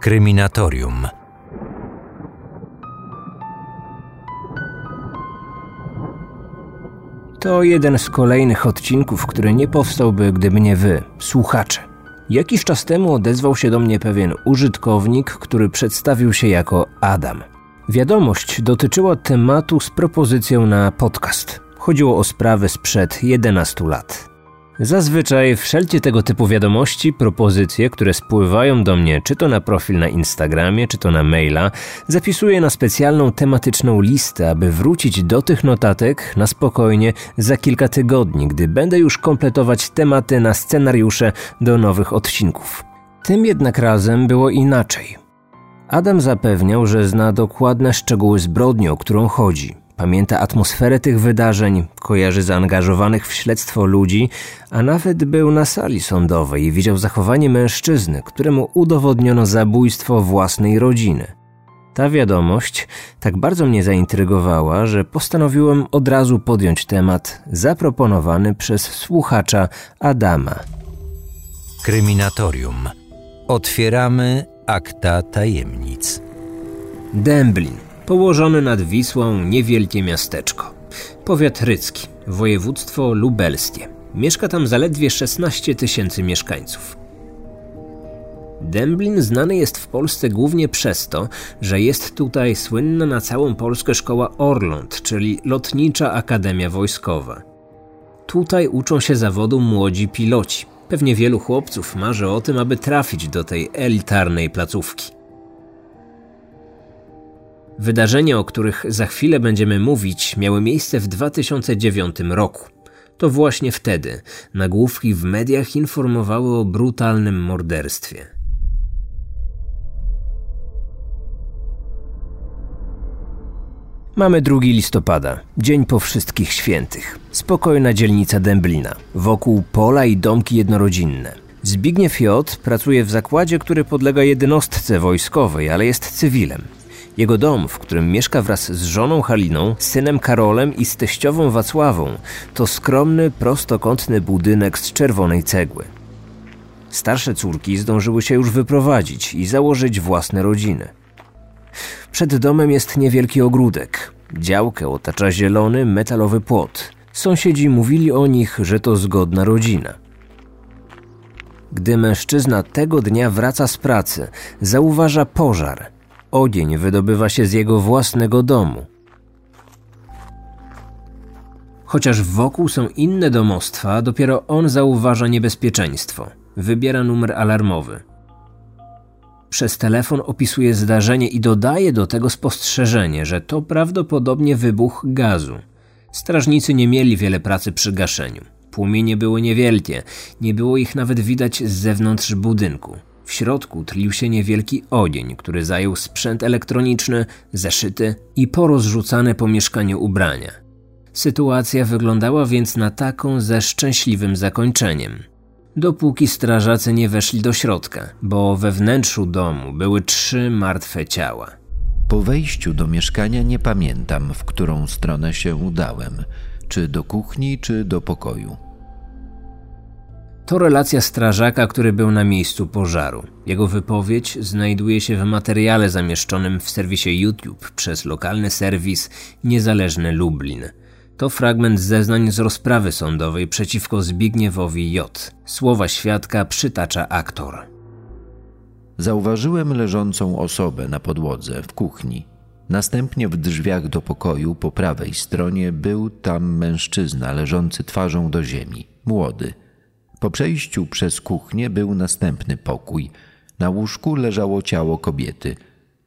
Kryminatorium. To jeden z kolejnych odcinków, który nie powstałby, gdyby nie wy, słuchacze. Jakiś czas temu odezwał się do mnie pewien użytkownik, który przedstawił się jako Adam. Wiadomość dotyczyła tematu z propozycją na podcast. Chodziło o sprawę sprzed 11 lat. Zazwyczaj wszelkie tego typu wiadomości, propozycje, które spływają do mnie, czy to na profil na Instagramie, czy to na maila, zapisuję na specjalną tematyczną listę, aby wrócić do tych notatek na spokojnie za kilka tygodni, gdy będę już kompletować tematy na scenariusze do nowych odcinków. Tym jednak razem było inaczej. Adam zapewniał, że zna dokładne szczegóły zbrodni, o którą chodzi. Pamięta atmosferę tych wydarzeń, kojarzy zaangażowanych w śledztwo ludzi, a nawet był na sali sądowej i widział zachowanie mężczyzny, któremu udowodniono zabójstwo własnej rodziny. Ta wiadomość tak bardzo mnie zaintrygowała, że postanowiłem od razu podjąć temat zaproponowany przez słuchacza Adama. Kryminatorium. Otwieramy akta tajemnic. Dęblin położone nad Wisłą niewielkie miasteczko. Powiat rycki, województwo lubelskie. Mieszka tam zaledwie 16 tysięcy mieszkańców. Dęblin znany jest w Polsce głównie przez to, że jest tutaj słynna na całą Polskę szkoła Orląt, czyli Lotnicza Akademia Wojskowa. Tutaj uczą się zawodu młodzi piloci. Pewnie wielu chłopców marzy o tym, aby trafić do tej elitarnej placówki. Wydarzenia, o których za chwilę będziemy mówić, miały miejsce w 2009 roku. To właśnie wtedy nagłówki w mediach informowały o brutalnym morderstwie. Mamy 2 listopada, dzień po wszystkich świętych. Spokojna dzielnica Dęblina, wokół pola i domki jednorodzinne. Zbigniew J. pracuje w zakładzie, który podlega jednostce wojskowej, ale jest cywilem. Jego dom, w którym mieszka wraz z żoną Haliną, synem Karolem i z teściową Wacławą, to skromny, prostokątny budynek z czerwonej cegły. Starsze córki zdążyły się już wyprowadzić i założyć własne rodziny. Przed domem jest niewielki ogródek. Działkę otacza zielony, metalowy płot. Sąsiedzi mówili o nich, że to zgodna rodzina. Gdy mężczyzna tego dnia wraca z pracy, zauważa pożar – Ogień wydobywa się z jego własnego domu. Chociaż wokół są inne domostwa, dopiero on zauważa niebezpieczeństwo. Wybiera numer alarmowy. Przez telefon opisuje zdarzenie i dodaje do tego spostrzeżenie, że to prawdopodobnie wybuch gazu. Strażnicy nie mieli wiele pracy przy gaszeniu. Płomienie były niewielkie, nie było ich nawet widać z zewnątrz budynku. W środku tlił się niewielki ogień, który zajął sprzęt elektroniczny, zeszyty i porozrzucane po mieszkaniu ubrania. Sytuacja wyglądała więc na taką ze szczęśliwym zakończeniem. Dopóki strażacy nie weszli do środka, bo we wnętrzu domu były trzy martwe ciała. Po wejściu do mieszkania nie pamiętam, w którą stronę się udałem czy do kuchni, czy do pokoju. To relacja strażaka, który był na miejscu pożaru. Jego wypowiedź znajduje się w materiale zamieszczonym w serwisie YouTube przez lokalny serwis Niezależny Lublin. To fragment zeznań z rozprawy sądowej przeciwko Zbigniewowi J. Słowa świadka przytacza aktor. Zauważyłem leżącą osobę na podłodze w kuchni. Następnie w drzwiach do pokoju po prawej stronie był tam mężczyzna leżący twarzą do ziemi, młody po przejściu przez kuchnię był następny pokój. Na łóżku leżało ciało kobiety.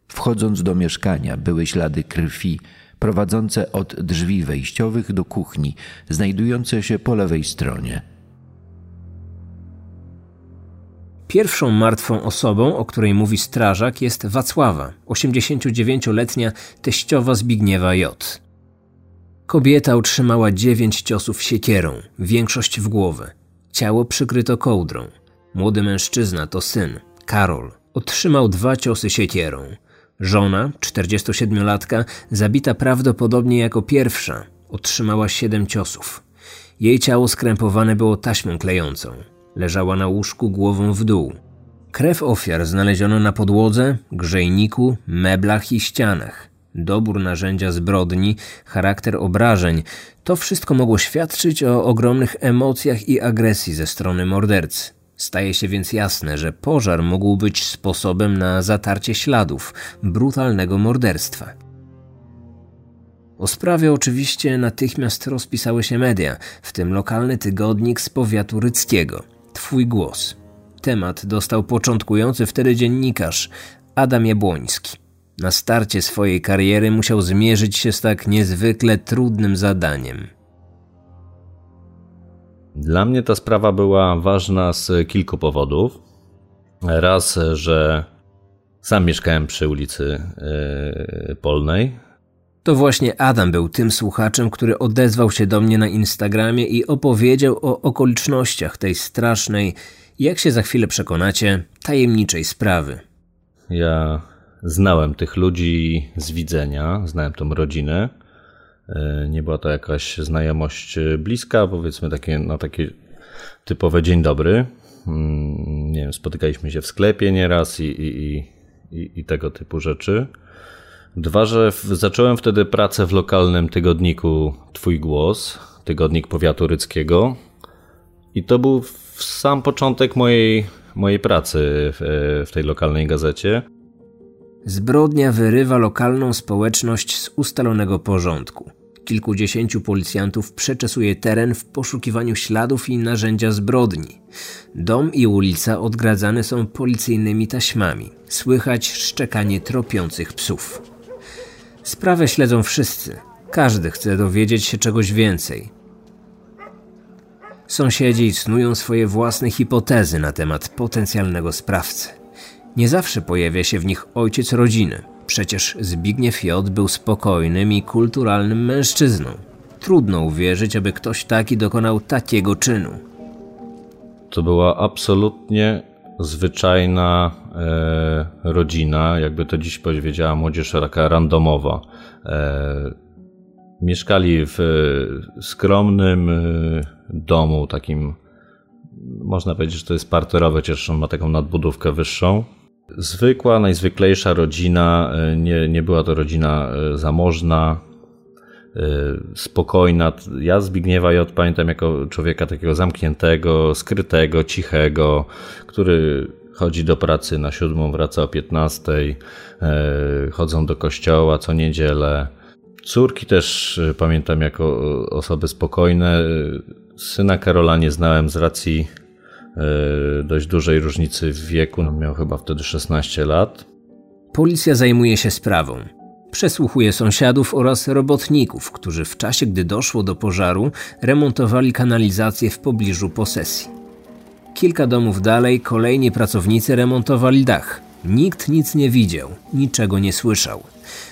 Wchodząc do mieszkania były ślady krwi prowadzące od drzwi wejściowych do kuchni, znajdujące się po lewej stronie. Pierwszą martwą osobą, o której mówi strażak, jest Wacława, 89-letnia teściowa Zbigniewa J. Kobieta otrzymała dziewięć ciosów siekierą, większość w głowę. Ciało przykryto kołdrą. Młody mężczyzna to syn, Karol. Otrzymał dwa ciosy siekierą. Żona, 47-latka, zabita prawdopodobnie jako pierwsza, otrzymała siedem ciosów. Jej ciało skrępowane było taśmą klejącą. Leżała na łóżku głową w dół. Krew ofiar znaleziono na podłodze, grzejniku, meblach i ścianach. Dobór narzędzia zbrodni, charakter obrażeń to wszystko mogło świadczyć o ogromnych emocjach i agresji ze strony mordercy. Staje się więc jasne, że pożar mógł być sposobem na zatarcie śladów brutalnego morderstwa. O sprawie oczywiście natychmiast rozpisały się media, w tym lokalny tygodnik z powiatu ryckiego. Twój głos. Temat dostał początkujący wtedy dziennikarz Adam Jabłoński. Na starcie swojej kariery musiał zmierzyć się z tak niezwykle trudnym zadaniem. Dla mnie ta sprawa była ważna z kilku powodów. Raz, że sam mieszkałem przy ulicy yy, Polnej. To właśnie Adam był tym słuchaczem, który odezwał się do mnie na Instagramie i opowiedział o okolicznościach tej strasznej, jak się za chwilę przekonacie, tajemniczej sprawy. Ja znałem tych ludzi z widzenia, znałem tą rodzinę. E, nie była to jakaś znajomość bliska, powiedzmy takie, no takie typowe dzień dobry. Mm, nie wiem, spotykaliśmy się w sklepie nieraz i, i, i, i tego typu rzeczy. Dwa, że zacząłem wtedy pracę w lokalnym tygodniku Twój Głos, tygodnik powiatu ryckiego. I to był sam początek mojej, mojej pracy w, w tej lokalnej gazecie. Zbrodnia wyrywa lokalną społeczność z ustalonego porządku. Kilkudziesięciu policjantów przeczesuje teren w poszukiwaniu śladów i narzędzia zbrodni. Dom i ulica odgradzane są policyjnymi taśmami. Słychać szczekanie tropiących psów. Sprawę śledzą wszyscy. Każdy chce dowiedzieć się czegoś więcej. Sąsiedzi snują swoje własne hipotezy na temat potencjalnego sprawcy. Nie zawsze pojawia się w nich ojciec rodziny. Przecież Zbigniew J. był spokojnym i kulturalnym mężczyzną. Trudno uwierzyć, aby ktoś taki dokonał takiego czynu. To była absolutnie zwyczajna e, rodzina, jakby to dziś powiedziała młodzież taka randomowa. E, mieszkali w skromnym e, domu, takim można powiedzieć, że to jest parterowe, chociaż on ma taką nadbudówkę wyższą. Zwykła, najzwyklejsza rodzina, e, nie, nie była to rodzina e, zamożna, e, spokojna. Ja Zbigniewa J. pamiętam jako człowieka takiego zamkniętego, skrytego, cichego, który chodzi do pracy na siódmą, wraca o piętnastej, chodzą do kościoła co niedzielę. Córki też pamiętam jako osoby spokojne. Syna Karola nie znałem z racji dość dużej różnicy w wieku. No, miał chyba wtedy 16 lat. Policja zajmuje się sprawą. Przesłuchuje sąsiadów oraz robotników, którzy w czasie, gdy doszło do pożaru, remontowali kanalizację w pobliżu posesji. Kilka domów dalej kolejni pracownicy remontowali dach. Nikt nic nie widział, niczego nie słyszał.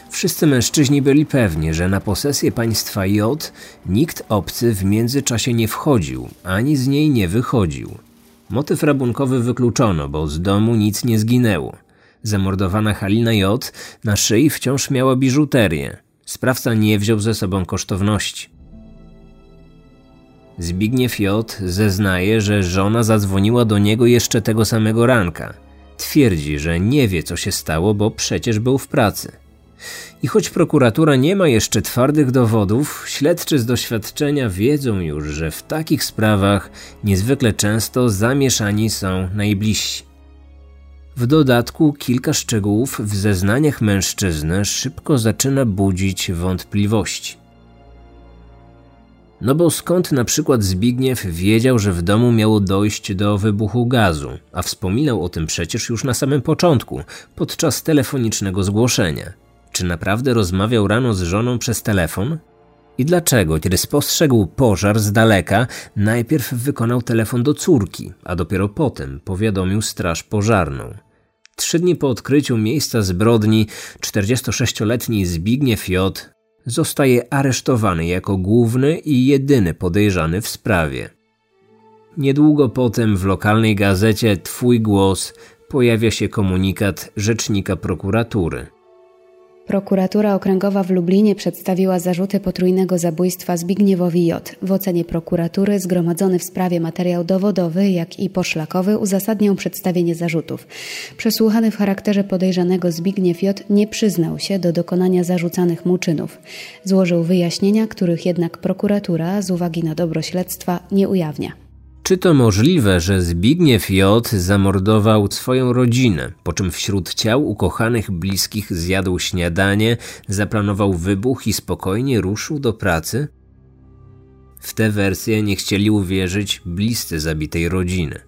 Wszyscy mężczyźni byli pewni, że na posesję państwa J nikt obcy w międzyczasie nie wchodził, ani z niej nie wychodził. Motyw rabunkowy wykluczono, bo z domu nic nie zginęło. Zamordowana Halina J. na szyi wciąż miała biżuterię. Sprawca nie wziął ze sobą kosztowności. Zbigniew J. zeznaje, że żona zadzwoniła do niego jeszcze tego samego ranka. Twierdzi, że nie wie co się stało, bo przecież był w pracy. I choć prokuratura nie ma jeszcze twardych dowodów, śledczy z doświadczenia wiedzą już, że w takich sprawach niezwykle często zamieszani są najbliżsi. W dodatku kilka szczegółów w zeznaniach mężczyzny szybko zaczyna budzić wątpliwości. No bo skąd na przykład Zbigniew wiedział, że w domu miało dojść do wybuchu gazu, a wspominał o tym przecież już na samym początku, podczas telefonicznego zgłoszenia. Czy naprawdę rozmawiał rano z żoną przez telefon? I dlaczego, kiedy spostrzegł pożar z daleka, najpierw wykonał telefon do córki, a dopiero potem powiadomił straż pożarną? Trzy dni po odkryciu miejsca zbrodni 46-letni Zbigniew J. zostaje aresztowany jako główny i jedyny podejrzany w sprawie. Niedługo potem w lokalnej gazecie Twój Głos pojawia się komunikat rzecznika prokuratury – Prokuratura Okręgowa w Lublinie przedstawiła zarzuty potrójnego zabójstwa Zbigniewowi J. W ocenie prokuratury zgromadzony w sprawie materiał dowodowy, jak i poszlakowy uzasadniał przedstawienie zarzutów. Przesłuchany w charakterze podejrzanego Zbigniew J. nie przyznał się do dokonania zarzucanych mu czynów. Złożył wyjaśnienia, których jednak prokuratura z uwagi na dobro śledztwa nie ujawnia. Czy to możliwe, że Zbigniew J. zamordował swoją rodzinę, po czym wśród ciał ukochanych bliskich zjadł śniadanie, zaplanował wybuch i spokojnie ruszył do pracy? W tę wersję nie chcieli uwierzyć bliscy zabitej rodziny.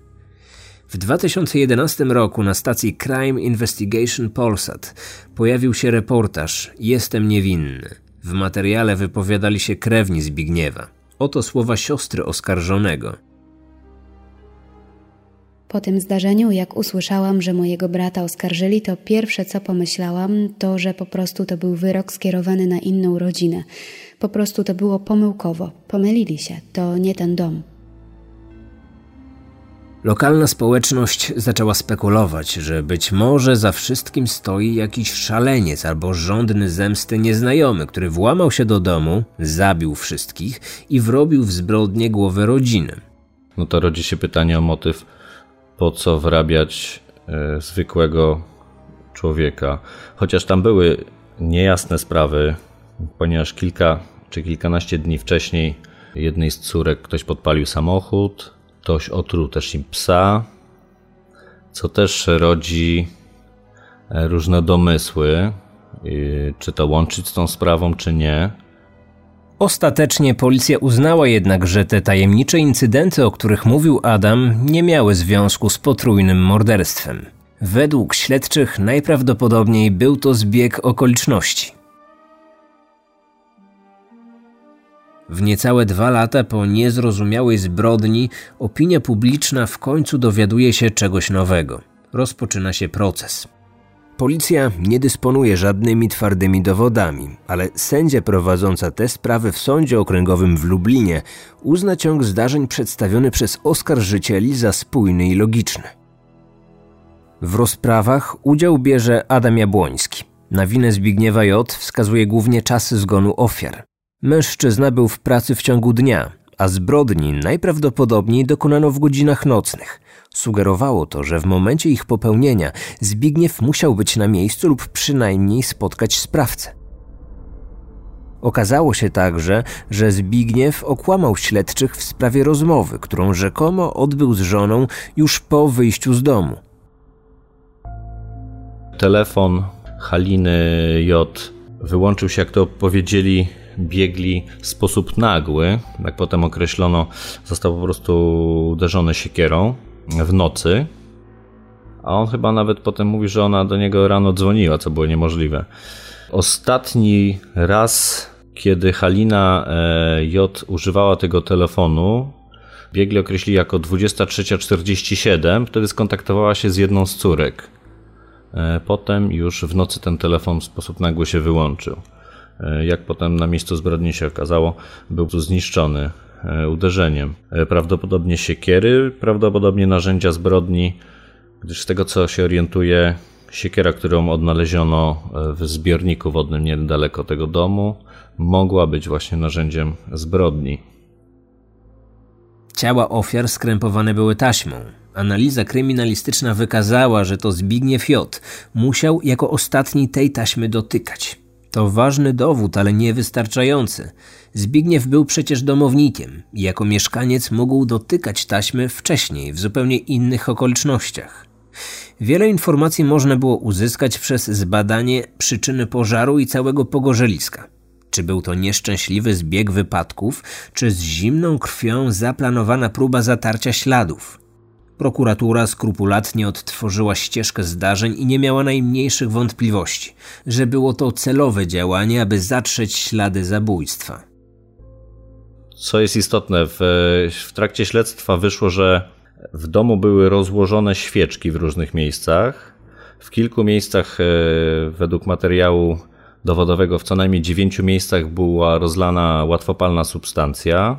W 2011 roku na stacji Crime Investigation Polsat pojawił się reportaż Jestem niewinny. W materiale wypowiadali się krewni Zbigniewa. Oto słowa siostry oskarżonego. Po tym zdarzeniu, jak usłyszałam, że mojego brata oskarżyli, to pierwsze co pomyślałam, to że po prostu to był wyrok skierowany na inną rodzinę. Po prostu to było pomyłkowo. Pomylili się, to nie ten dom. Lokalna społeczność zaczęła spekulować, że być może za wszystkim stoi jakiś szaleniec albo żądny zemsty nieznajomy, który włamał się do domu, zabił wszystkich i wrobił w zbrodnie głowę rodziny. No to rodzi się pytanie o motyw po co wrabiać e, zwykłego człowieka. Chociaż tam były niejasne sprawy, ponieważ kilka czy kilkanaście dni wcześniej jednej z córek ktoś podpalił samochód, ktoś otruł też im psa, co też rodzi e, różne domysły, czy to łączyć z tą sprawą, czy nie. Ostatecznie policja uznała jednak, że te tajemnicze incydenty, o których mówił Adam, nie miały związku z potrójnym morderstwem. Według śledczych najprawdopodobniej był to zbieg okoliczności. W niecałe dwa lata po niezrozumiałej zbrodni opinia publiczna w końcu dowiaduje się czegoś nowego. Rozpoczyna się proces. Policja nie dysponuje żadnymi twardymi dowodami, ale sędzia prowadząca te sprawy w sądzie okręgowym w Lublinie uzna ciąg zdarzeń przedstawiony przez oskarżycieli za spójny i logiczny. W rozprawach udział bierze Adam Jabłoński. Na winę Zbigniewa J. wskazuje głównie czasy zgonu ofiar. Mężczyzna był w pracy w ciągu dnia, a zbrodni najprawdopodobniej dokonano w godzinach nocnych. Sugerowało to, że w momencie ich popełnienia Zbigniew musiał być na miejscu lub przynajmniej spotkać sprawcę. Okazało się także, że Zbigniew okłamał śledczych w sprawie rozmowy, którą rzekomo odbył z żoną już po wyjściu z domu. Telefon Haliny J wyłączył się, jak to powiedzieli biegli w sposób nagły, jak potem określono, został po prostu uderzony siekierą w nocy. A on chyba nawet potem mówi, że ona do niego rano dzwoniła, co było niemożliwe. Ostatni raz, kiedy Halina e, J używała tego telefonu, biegli określili jako 23.47, wtedy skontaktowała się z jedną z córek. E, potem już w nocy ten telefon w sposób nagły się wyłączył. E, jak potem na miejscu zbrodni się okazało, był tu zniszczony uderzeniem. E, prawdopodobnie siekiery, prawdopodobnie narzędzia zbrodni, gdyż z tego co się orientuje, siekiera, którą odnaleziono w zbiorniku wodnym niedaleko tego domu, mogła być właśnie narzędziem zbrodni. Ciała ofiar skrępowane były taśmą. Analiza kryminalistyczna wykazała, że to Zbigniew J. musiał jako ostatni tej taśmy dotykać. To ważny dowód, ale niewystarczający. Zbigniew był przecież domownikiem i jako mieszkaniec mógł dotykać taśmy wcześniej, w zupełnie innych okolicznościach. Wiele informacji można było uzyskać przez zbadanie przyczyny pożaru i całego pogorzeliska. Czy był to nieszczęśliwy zbieg wypadków, czy z zimną krwią zaplanowana próba zatarcia śladów? Prokuratura skrupulatnie odtworzyła ścieżkę zdarzeń i nie miała najmniejszych wątpliwości, że było to celowe działanie, aby zatrzeć ślady zabójstwa. Co jest istotne, w, w trakcie śledztwa wyszło, że w domu były rozłożone świeczki w różnych miejscach. W kilku miejscach, e, według materiału dowodowego, w co najmniej dziewięciu miejscach była rozlana łatwopalna substancja.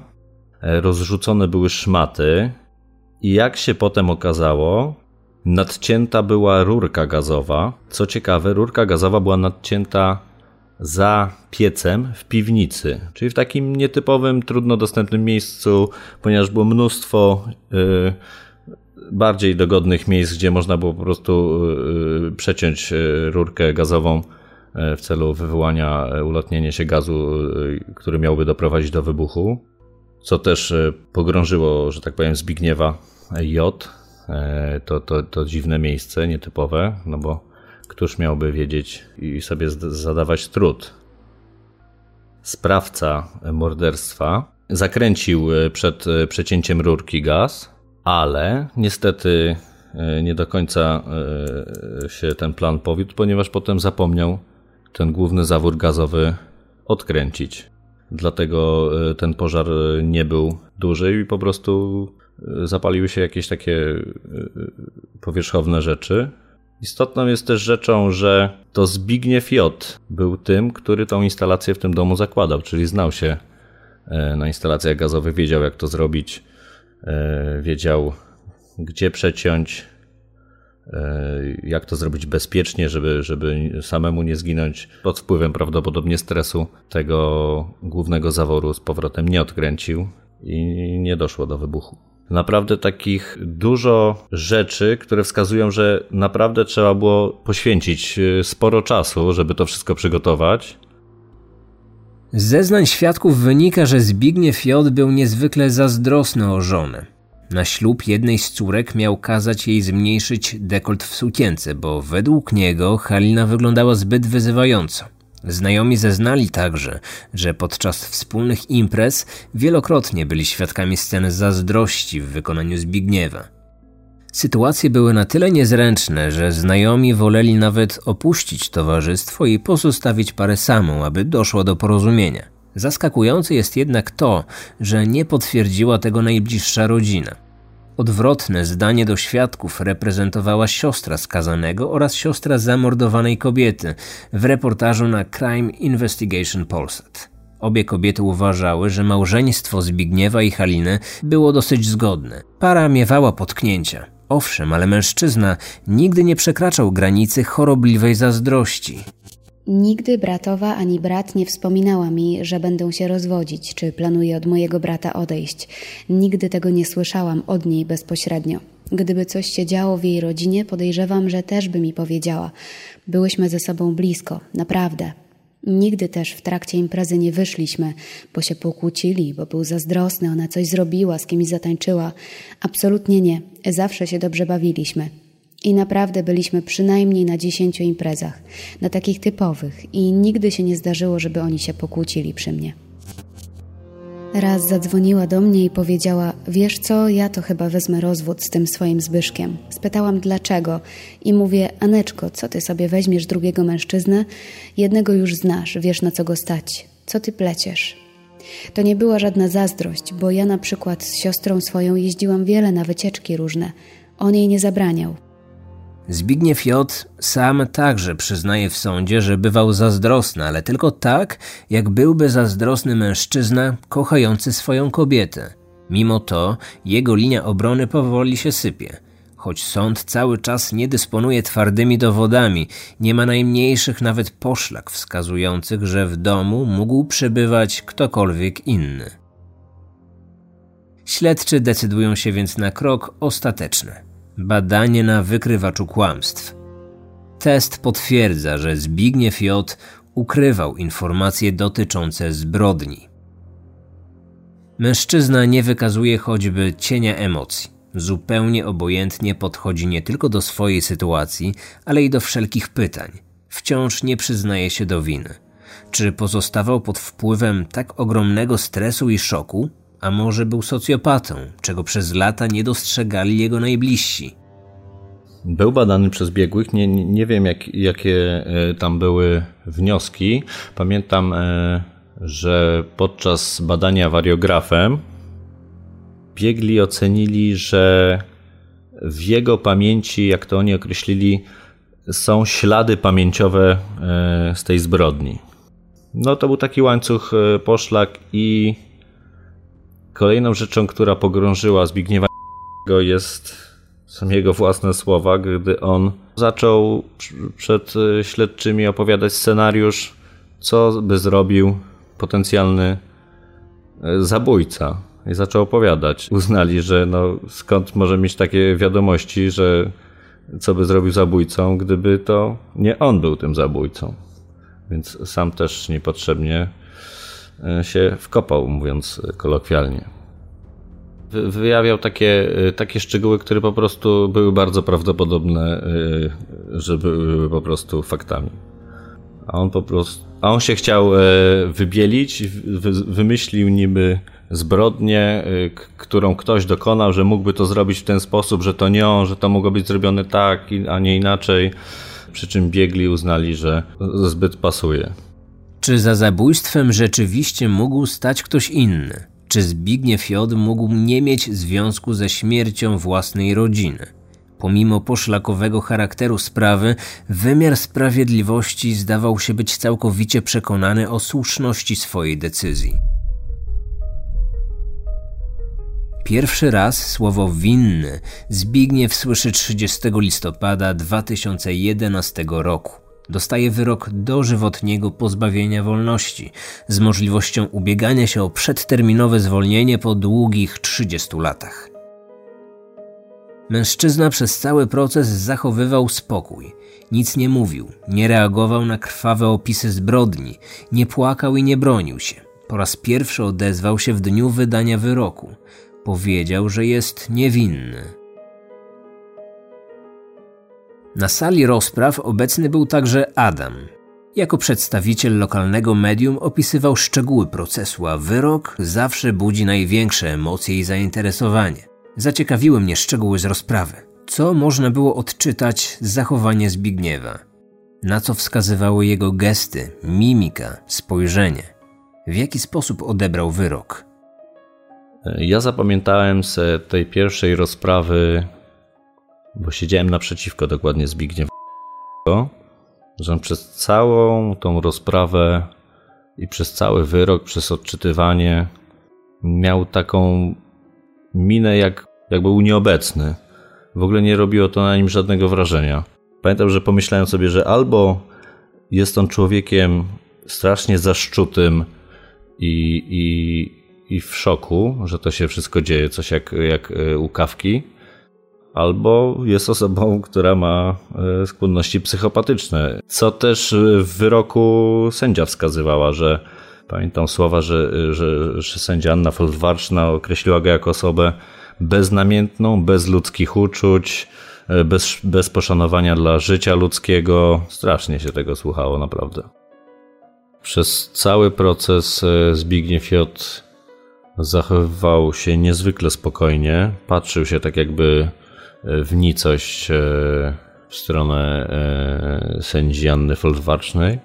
E, rozrzucone były szmaty, jak się potem okazało, nadcięta była rurka gazowa. Co ciekawe, rurka gazowa była nadcięta za piecem w piwnicy, czyli w takim nietypowym, trudno dostępnym miejscu, ponieważ było mnóstwo y, bardziej dogodnych miejsc, gdzie można było po prostu y, przeciąć y, rurkę gazową w celu wywołania ulotnienia się gazu, który miałby doprowadzić do wybuchu, co też pogrążyło, że tak powiem, Zbigniewa J. To, to, to dziwne miejsce, nietypowe, no bo Któż miałby wiedzieć i sobie zadawać trud? Sprawca morderstwa zakręcił e, przed e, przecięciem rurki gaz, ale niestety e, nie do końca się ten plan powiódł, ponieważ potem zapomniał ten główny zawór gazowy odkręcić. Dlatego ten pożar nie był duży i po prostu zapaliły się jakieś takie powierzchowne rzeczy, Istotną jest też rzeczą, że to Zbigniew J. był tym, który tą instalację w tym domu zakładał, czyli znał się e, na instalacjach gazowych, wiedział jak to zrobić, e, wiedział gdzie przeciąć, e, jak to zrobić bezpiecznie, żeby, żeby samemu nie zginąć. Pod wpływem prawdopodobnie stresu tego głównego zaworu z powrotem nie odkręcił i nie doszło do wybuchu naprawdę takich dużo rzeczy, które wskazują, że naprawdę trzeba było poświęcić e, sporo czasu, żeby to wszystko przygotować. Z zeznań świadków wynika, że Zbigniew J. był niezwykle zazdrosny o żonę. Na ślub jednej z córek miał kazać jej zmniejszyć dekolt w sukience, bo według niego Halina wyglądała zbyt wyzywająco. Znajomi zeznali także, że podczas wspólnych imprez wielokrotnie byli świadkami sceny zazdrości w wykonaniu Zbigniewa. Sytuacje były na tyle niezręczne, że znajomi woleli nawet opuścić towarzystwo i pozostawić parę samą, aby doszło do porozumienia. Zaskakujące jest jednak to, że nie potwierdziła tego najbliższa rodzina. Odwrotne zdanie do świadków reprezentowała siostra skazanego oraz siostra zamordowanej kobiety w reportażu na Crime Investigation Polsat. Obie kobiety uważały, że małżeństwo Zbigniewa i Haliny było dosyć zgodne. Para miewała potknięcia. Owszem, ale mężczyzna nigdy nie przekraczał granicy chorobliwej zazdrości. Nigdy bratowa ani brat nie wspominała mi, że będą się rozwodzić, czy planuje od mojego brata odejść. Nigdy tego nie słyszałam od niej bezpośrednio. Gdyby coś się działo w jej rodzinie, podejrzewam, że też by mi powiedziała. Byłyśmy ze sobą blisko, naprawdę. Nigdy też w trakcie imprezy nie wyszliśmy, bo się pokłócili, bo był zazdrosny, ona coś zrobiła, z kimś zatańczyła. Absolutnie nie. Zawsze się dobrze bawiliśmy. I naprawdę byliśmy przynajmniej na dziesięciu imprezach, na takich typowych, i nigdy się nie zdarzyło, żeby oni się pokłócili przy mnie. Raz zadzwoniła do mnie i powiedziała: Wiesz co, ja to chyba wezmę rozwód z tym swoim Zbyszkiem. Spytałam dlaczego i mówię: Aneczko, co ty sobie weźmiesz drugiego mężczyznę? Jednego już znasz, wiesz na co go stać. Co ty pleciesz? To nie była żadna zazdrość, bo ja na przykład z siostrą swoją jeździłam wiele na wycieczki różne. On jej nie zabraniał. Zbigniew J. sam także przyznaje w sądzie, że bywał zazdrosny, ale tylko tak, jak byłby zazdrosny mężczyzna kochający swoją kobietę. Mimo to jego linia obrony powoli się sypie. Choć sąd cały czas nie dysponuje twardymi dowodami, nie ma najmniejszych nawet poszlak wskazujących, że w domu mógł przebywać ktokolwiek inny. Śledczy decydują się więc na krok ostateczny. Badanie na wykrywaczu kłamstw. Test potwierdza, że Zbigniew J. ukrywał informacje dotyczące zbrodni. Mężczyzna nie wykazuje choćby cienia emocji. Zupełnie obojętnie podchodzi nie tylko do swojej sytuacji, ale i do wszelkich pytań. Wciąż nie przyznaje się do winy. Czy pozostawał pod wpływem tak ogromnego stresu i szoku, a może był socjopatą, czego przez lata nie dostrzegali jego najbliżsi. Był badany przez biegłych, nie, nie wiem jak, jakie e, tam były wnioski. Pamiętam, e, że podczas badania wariografem biegli ocenili, że w jego pamięci, jak to oni określili, są ślady pamięciowe e, z tej zbrodni. No to był taki łańcuch poszlak i Kolejną rzeczą, która pogrążyła Zbigniewa jest są jego własne słowa, gdy on zaczął przed e, śledczymi opowiadać scenariusz, co by zrobił potencjalny e, zabójca. I zaczął opowiadać. Uznali, że no, skąd może mieć takie wiadomości, że co by zrobił zabójcą, gdyby to nie on był tym zabójcą. Więc sam też niepotrzebnie się wkopał, mówiąc kolokwialnie wyjawiał takie, y, takie szczegóły, które po prostu były bardzo prawdopodobne, y, że były po prostu faktami. A on po prostu, a on się chciał e, wybielić, wymyślił niby zbrodnię, którą ktoś dokonał, że mógłby to zrobić w ten sposób, że to nie on, że to mogło być zrobione tak, a nie inaczej. Przy czym biegli uznali, że zbyt pasuje. Czy za zabójstwem rzeczywiście mógł stać ktoś inny? Czy Zbigniew J. mógł nie mieć związku ze śmiercią własnej rodziny? Pomimo poszlakowego charakteru sprawy, wymiar sprawiedliwości zdawał się być całkowicie przekonany o słuszności swojej decyzji. Pierwszy raz słowo winny Zbigniew słyszy 30 listopada 2011 roku dostaje wyrok dożywotniego pozbawienia wolności z możliwością ubiegania się o przedterminowe zwolnienie po długich 30 latach. Mężczyzna przez cały proces zachowywał spokój. Nic nie mówił, nie reagował na krwawe opisy zbrodni, nie płakał i nie bronił się. Po raz pierwszy odezwał się w dniu wydania wyroku. Powiedział, że jest niewinny. Na sali rozpraw obecny był także Adam. Jako przedstawiciel lokalnego medium opisywał szczegóły procesu, a wyrok zawsze budzi największe emocje i zainteresowanie. Zaciekawiły mnie szczegóły z rozprawy. Co można było odczytać z zachowania Zbigniewa? Na co wskazywały jego gesty, mimika, spojrzenie? W jaki sposób odebrał wyrok? Ja zapamiętałem z tej pierwszej rozprawy bo siedziałem naprzeciwko dokładnie Zbigniewa, że on przez całą tą rozprawę i przez cały wyrok, przez odczytywanie miał taką minę, jak, jak był nieobecny. W ogóle nie robiło to na nim żadnego wrażenia. Pamiętam, że pomyślałem sobie, że albo jest on człowiekiem strasznie zaszczutym i, i, i w szoku, że to się wszystko dzieje, coś jak, jak e, u kawki, albo jest osobą, która ma e, skłonności psychopatyczne. Co też w wyroku sędzia wskazywała, że pamiętam słowa, że, że, że sędzia Anna Folwarczna określiła go jako osobę beznamiętną, bez ludzkich uczuć, e, bez, bez poszanowania dla życia ludzkiego. Strasznie się tego słuchało, naprawdę. Przez cały proces e, Zbigniew J. zachowywał się niezwykle spokojnie, patrzył się tak jakby w nicość e, w stronę e, sędzi Anny Folwarcznej.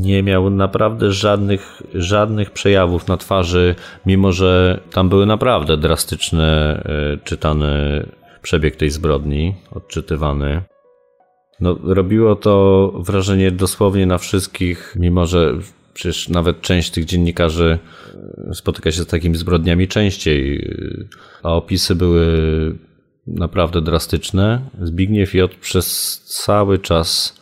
Nie miał naprawdę żadnych, żadnych przejawów na twarzy, mimo że tam były naprawdę drastyczne, e, czytany przebieg tej zbrodni, odczytywany. No, robiło to wrażenie dosłownie na wszystkich, mimo że Przecież nawet część tych dziennikarzy e, spotyka się z takimi zbrodniami częściej, e, a opisy były naprawdę drastyczne. Zbigniew J. przez cały czas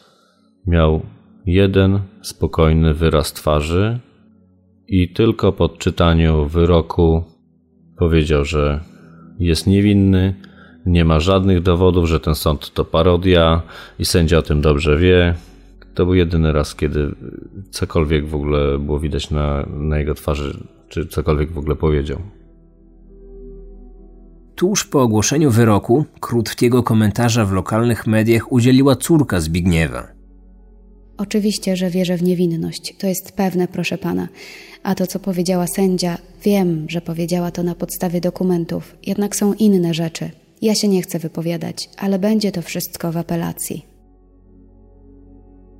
miał jeden spokojny wyraz twarzy i tylko po czytaniu wyroku powiedział, że jest niewinny, nie ma żadnych dowodów, że ten sąd to parodia i sędzia o tym dobrze wie. To był jedyny raz, kiedy cokolwiek w ogóle było widać na, na jego twarzy, czy cokolwiek w ogóle powiedział. Tuż po ogłoszeniu wyroku, krótkiego komentarza w lokalnych mediach udzieliła córka Zbigniewa. Oczywiście, że wierzę w niewinność. To jest pewne, proszę pana. A to, co powiedziała sędzia, wiem, że powiedziała to na podstawie dokumentów, jednak są inne rzeczy. Ja się nie chcę wypowiadać, ale będzie to wszystko w apelacji.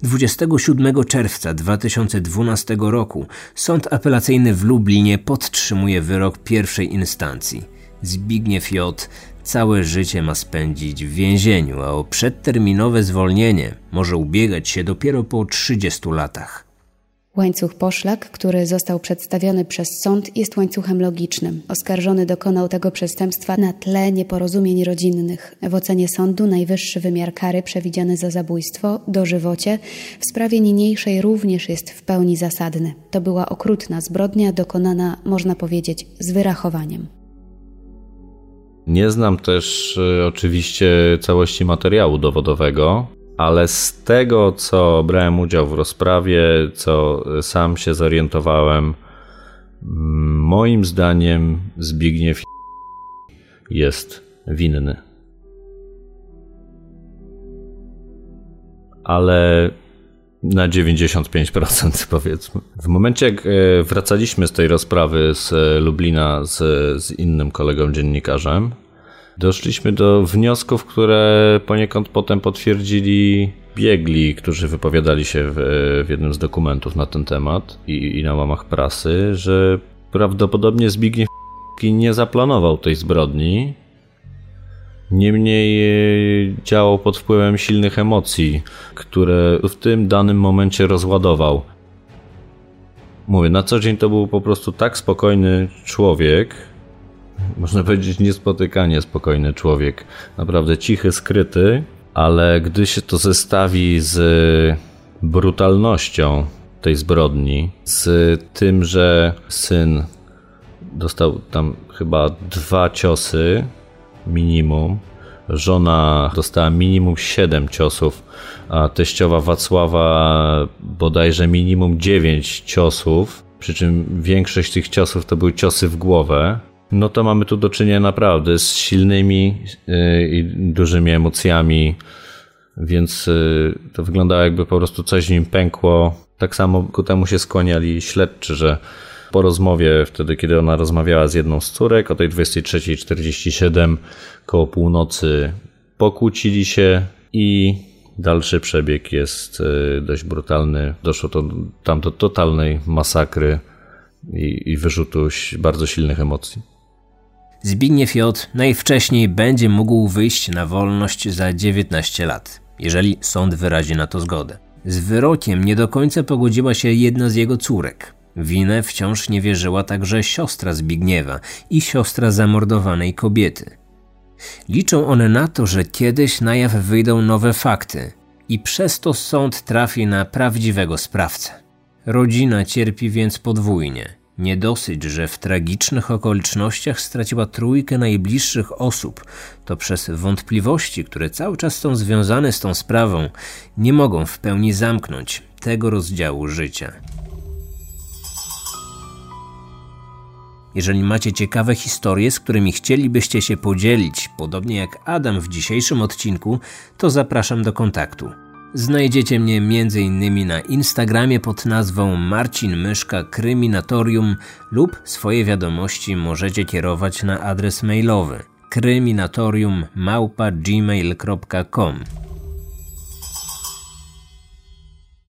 27 czerwca 2012 roku Sąd Apelacyjny w Lublinie podtrzymuje wyrok pierwszej instancji. Zbigniew J. całe życie ma spędzić w więzieniu, a o przedterminowe zwolnienie może ubiegać się dopiero po 30 latach. Łańcuch poszlak, który został przedstawiony przez sąd, jest łańcuchem logicznym. Oskarżony dokonał tego przestępstwa na tle nieporozumień rodzinnych. W ocenie sądu najwyższy wymiar kary przewidziany za zabójstwo, dożywocie, w sprawie niniejszej również jest w pełni zasadny. To była okrutna zbrodnia dokonana, można powiedzieć, z wyrachowaniem. Nie znam też y, oczywiście całości materiału dowodowego, ale z tego, co brałem udział w rozprawie, co sam się zorientowałem, moim zdaniem Zbigniew jest winny. Ale na 95% powiedzmy. W momencie, jak e, wracaliśmy z tej rozprawy z Lublina z, z innym kolegą dziennikarzem, doszliśmy do wniosków, które poniekąd potem potwierdzili biegli, którzy wypowiadali się w, w jednym z dokumentów na ten temat i, i na łamach prasy, że prawdopodobnie Zbigniew nie zaplanował tej zbrodni. Niemniej e, działał pod wpływem silnych emocji, które w tym danym momencie rozładował. Mówię, na co dzień to był po prostu tak spokojny człowiek, można powiedzieć niespotykanie spokojny człowiek. Naprawdę cichy, skryty, ale gdy się to zestawi z brutalnością tej zbrodni, z tym, że syn dostał tam chyba dwa ciosy minimum, żona dostała minimum 7 ciosów, a teściowa Wacława bodajże minimum 9 ciosów, przy czym większość tych ciosów to były ciosy w głowę no to mamy tu do czynienia naprawdę z silnymi y, i dużymi emocjami, więc y, to wyglądało jakby po prostu coś w nim pękło. Tak samo ku temu się skłaniali śledczy, że po rozmowie, wtedy kiedy ona rozmawiała z jedną z córek o tej 23.47 koło północy, pokłócili się i dalszy przebieg jest y, dość brutalny. Doszło to tam do totalnej masakry i, i wyrzutu bardzo silnych emocji. Zbigniew J. najwcześniej będzie mógł wyjść na wolność za 19 lat, jeżeli sąd wyrazi na to zgodę. Z wyrokiem nie do końca pogodziła się jedna z jego córek. Winę wciąż nie wierzyła także siostra Zbigniewa i siostra zamordowanej kobiety. Liczą one na to, że kiedyś na jaw wyjdą nowe fakty i przez to sąd trafi na prawdziwego sprawcę. Rodzina cierpi więc podwójnie – nie dosyć, że w tragicznych okolicznościach straciła trójkę najbliższych osób, to przez wątpliwości, które cały czas są związane z tą sprawą, nie mogą w pełni zamknąć tego rozdziału życia. Jeżeli macie ciekawe historie, z którymi chcielibyście się podzielić, podobnie jak Adam w dzisiejszym odcinku, to zapraszam do kontaktu. Znajdziecie mnie m.in. na Instagramie pod nazwą Marcin Myszka Kryminatorium lub swoje wiadomości możecie kierować na adres mailowy kryminatorium.gmail.com